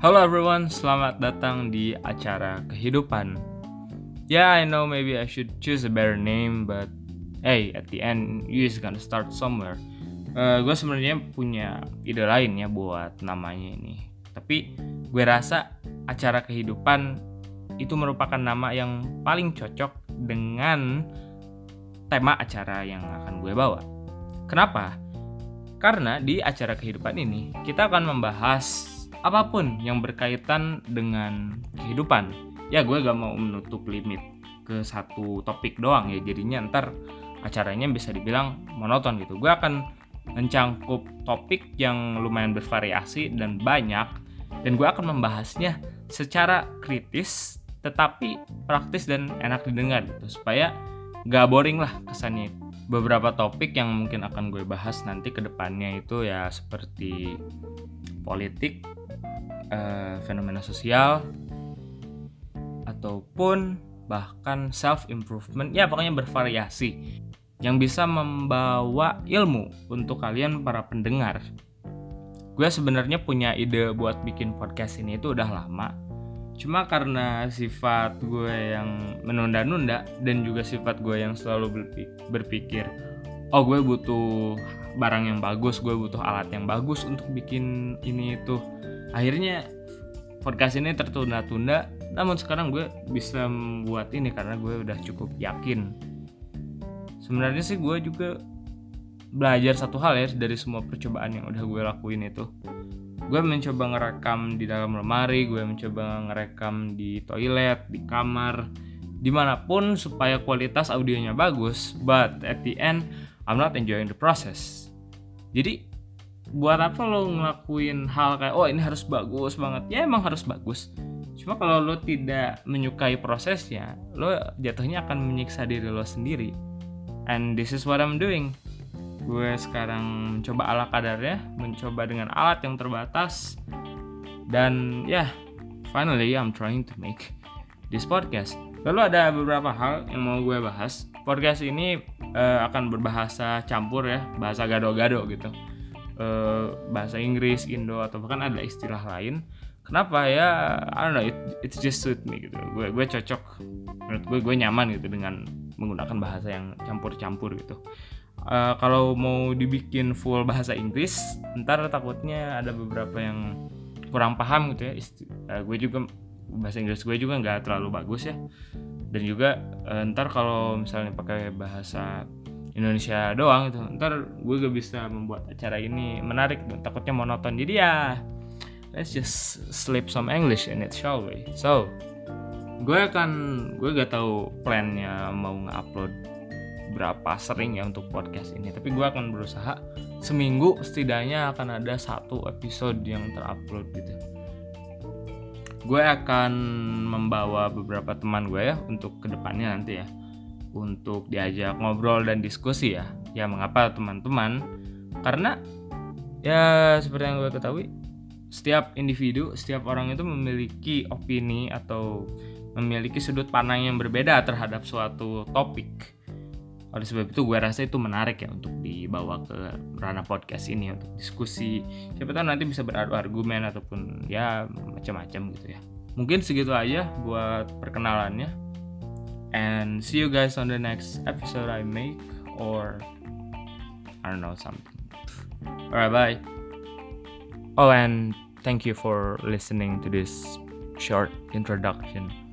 Halo everyone, selamat datang di acara kehidupan. Yeah, I know maybe I should choose a better name, but hey, at the end you is gonna start somewhere. Uh, gue sebenarnya punya ide lain ya buat namanya ini. Tapi gue rasa acara kehidupan itu merupakan nama yang paling cocok dengan tema acara yang akan gue bawa. Kenapa? Karena di acara kehidupan ini kita akan membahas apa pun yang berkaitan dengan kehidupan. Ya gue gak mau menutup limit ke satu topik doang ya jadinya ntar acaranya bisa dibilang monoton gitu. Gue akan mencangkup topik yang lumayan bervariasi dan banyak dan gue akan membahasnya secara kritis tetapi praktis dan enak didengar gitu supaya gak boring lah kesannya beberapa topik yang mungkin akan gue bahas nanti ke depannya itu ya seperti politik, uh, fenomena sosial ataupun bahkan self improvement ya pokoknya bervariasi yang bisa membawa ilmu untuk kalian para pendengar. Gue sebenarnya punya ide buat bikin podcast ini itu udah lama. Cuma karena sifat gue yang menunda-nunda dan juga sifat gue yang selalu berpikir, oh gue butuh barang yang bagus, gue butuh alat yang bagus untuk bikin ini itu. Akhirnya podcast ini tertunda-tunda namun sekarang gue bisa membuat ini karena gue udah cukup yakin. Sebenarnya sih gue juga belajar satu hal ya dari semua percobaan yang udah gue lakuin itu. Gue mencoba ngerekam di dalam lemari gue mencoba ngerekam di toilet di kamar di mana pun supaya kualitas audionya bagus but at the end I'm not enjoying the process. Jadi buat apa lo ngelakuin hal kayak oh ini harus bagus banget. Ya emang harus bagus. Cuma kalau lo tidak menyukai prosesnya lo jatuhnya akan menyiksa diri lo sendiri. And this is what I'm doing. Gue sekarang mencoba ala kadarnya mencoba dengan alat yang terbatas dan ya yeah, finally I'm trying to make this podcast. Lalu ada beberapa hal yang mau gue bahas. Podcast ini uh, akan berbahasa campur ya bahasa gado-gado gitu uh, bahasa Inggris, Indo atau bahkan ada istilah lain. Kenapa ya? I don't know, it, it's just suit me gitu. Gue gue cocok, menurut gue gue nyaman gitu dengan menggunakan bahasa yang campur-campur gitu. Uh, kalau mau dibikin full bahasa Inggris, ntar takutnya ada beberapa yang kurang paham gitu ya. Uh, gue juga bahasa Inggris gue juga nggak terlalu bagus ya. Dan juga uh, ntar kalau misalnya pakai bahasa Indonesia doang itu ntar gue gak bisa membuat acara ini menarik takutnya monoton. Jadi ya let's just slip some English in it shall we? So gue akan gue gak tahu plannya mau nge-upload berapa sering ya untuk podcast ini tapi gue akan berusaha seminggu setidaknya akan ada satu episode yang terupload gitu gue akan membawa beberapa teman gue ya untuk ke depannya nanti ya untuk diajak ngobrol dan diskusi ya. Ya mengapa teman-teman? Karena ya seperti yang gue ketahui, setiap individu, setiap orang itu memiliki opini atau memiliki sudut pandang yang berbeda terhadap suatu topik. Oleh sebab itu gue rasa itu menarik ya untuk dibawa ke ranah podcast ini untuk diskusi. Siapa tahu nanti bisa beradu argumen ataupun ya macam-macam gitu ya. Mungkin segitu aja buat perkenalannya and see you guys on the next episode I make or I don't know something. Alright, bye. Oh, and thank you for listening to this short introduction.